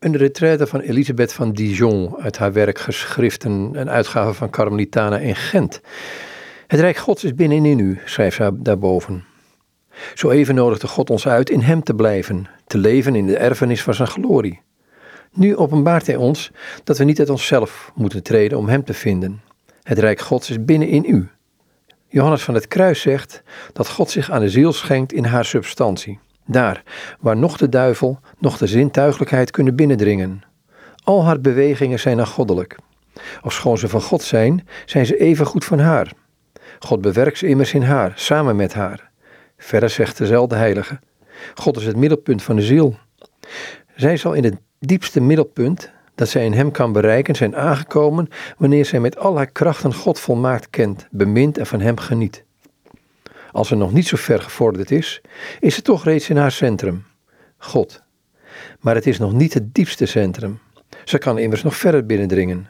Een retraite van Elisabeth van Dijon uit haar werk Geschriften, een uitgave van Carmelitana in Gent. Het Rijk Gods is binnenin u, schrijft ze daarboven. Zo even nodigde God ons uit in Hem te blijven, te leven in de erfenis van Zijn glorie. Nu openbaart Hij ons dat we niet uit onszelf moeten treden om Hem te vinden. Het Rijk Gods is binnenin u. Johannes van het Kruis zegt dat God zich aan de ziel schenkt in haar substantie. Daar, waar nog de duivel, nog de zintuigelijkheid kunnen binnendringen. Al haar bewegingen zijn dan goddelijk. Ofschoon ze van God zijn, zijn ze even goed van haar. God bewerkt ze immers in haar, samen met haar. Verder zegt dezelfde heilige: God is het middelpunt van de ziel. Zij zal in het diepste middelpunt dat zij in hem kan bereiken zijn aangekomen wanneer zij met al haar krachten God volmaakt kent, bemint en van hem geniet. Als ze nog niet zo ver gevorderd is, is ze toch reeds in haar centrum, God. Maar het is nog niet het diepste centrum. Ze kan immers nog verder binnendringen.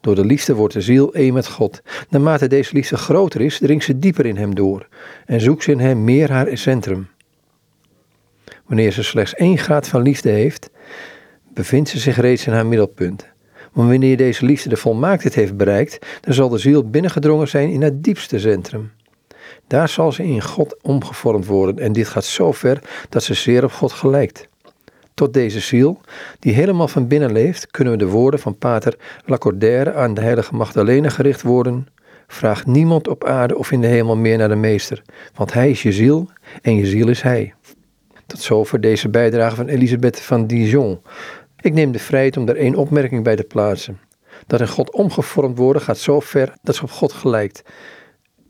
Door de liefde wordt de ziel één met God. Naarmate deze liefde groter is, dringt ze dieper in hem door en zoekt ze in hem meer haar centrum. Wanneer ze slechts één graad van liefde heeft, bevindt ze zich reeds in haar middelpunt. Maar wanneer deze liefde de volmaaktheid heeft bereikt, dan zal de ziel binnengedrongen zijn in het diepste centrum. Daar zal ze in God omgevormd worden en dit gaat zo ver dat ze zeer op God gelijkt. Tot deze ziel, die helemaal van binnen leeft, kunnen we de woorden van Pater Lacordaire aan de heilige Magdalena gericht worden. Vraag niemand op aarde of in de hemel meer naar de Meester, want Hij is je ziel en je ziel is Hij. Tot zover deze bijdrage van Elisabeth van Dijon. Ik neem de vrijheid om daar één opmerking bij te plaatsen. Dat in God omgevormd worden gaat zo ver dat ze op God gelijkt.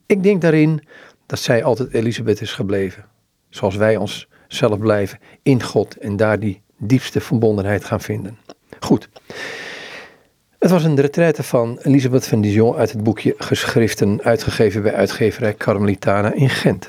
Ik denk daarin dat zij altijd Elisabeth is gebleven. Zoals wij ons zelf blijven in God en daar die diepste verbondenheid gaan vinden. Goed. Het was een retraite van Elisabeth van Dijon uit het boekje Geschriften, uitgegeven bij uitgeverij Carmelitana in Gent.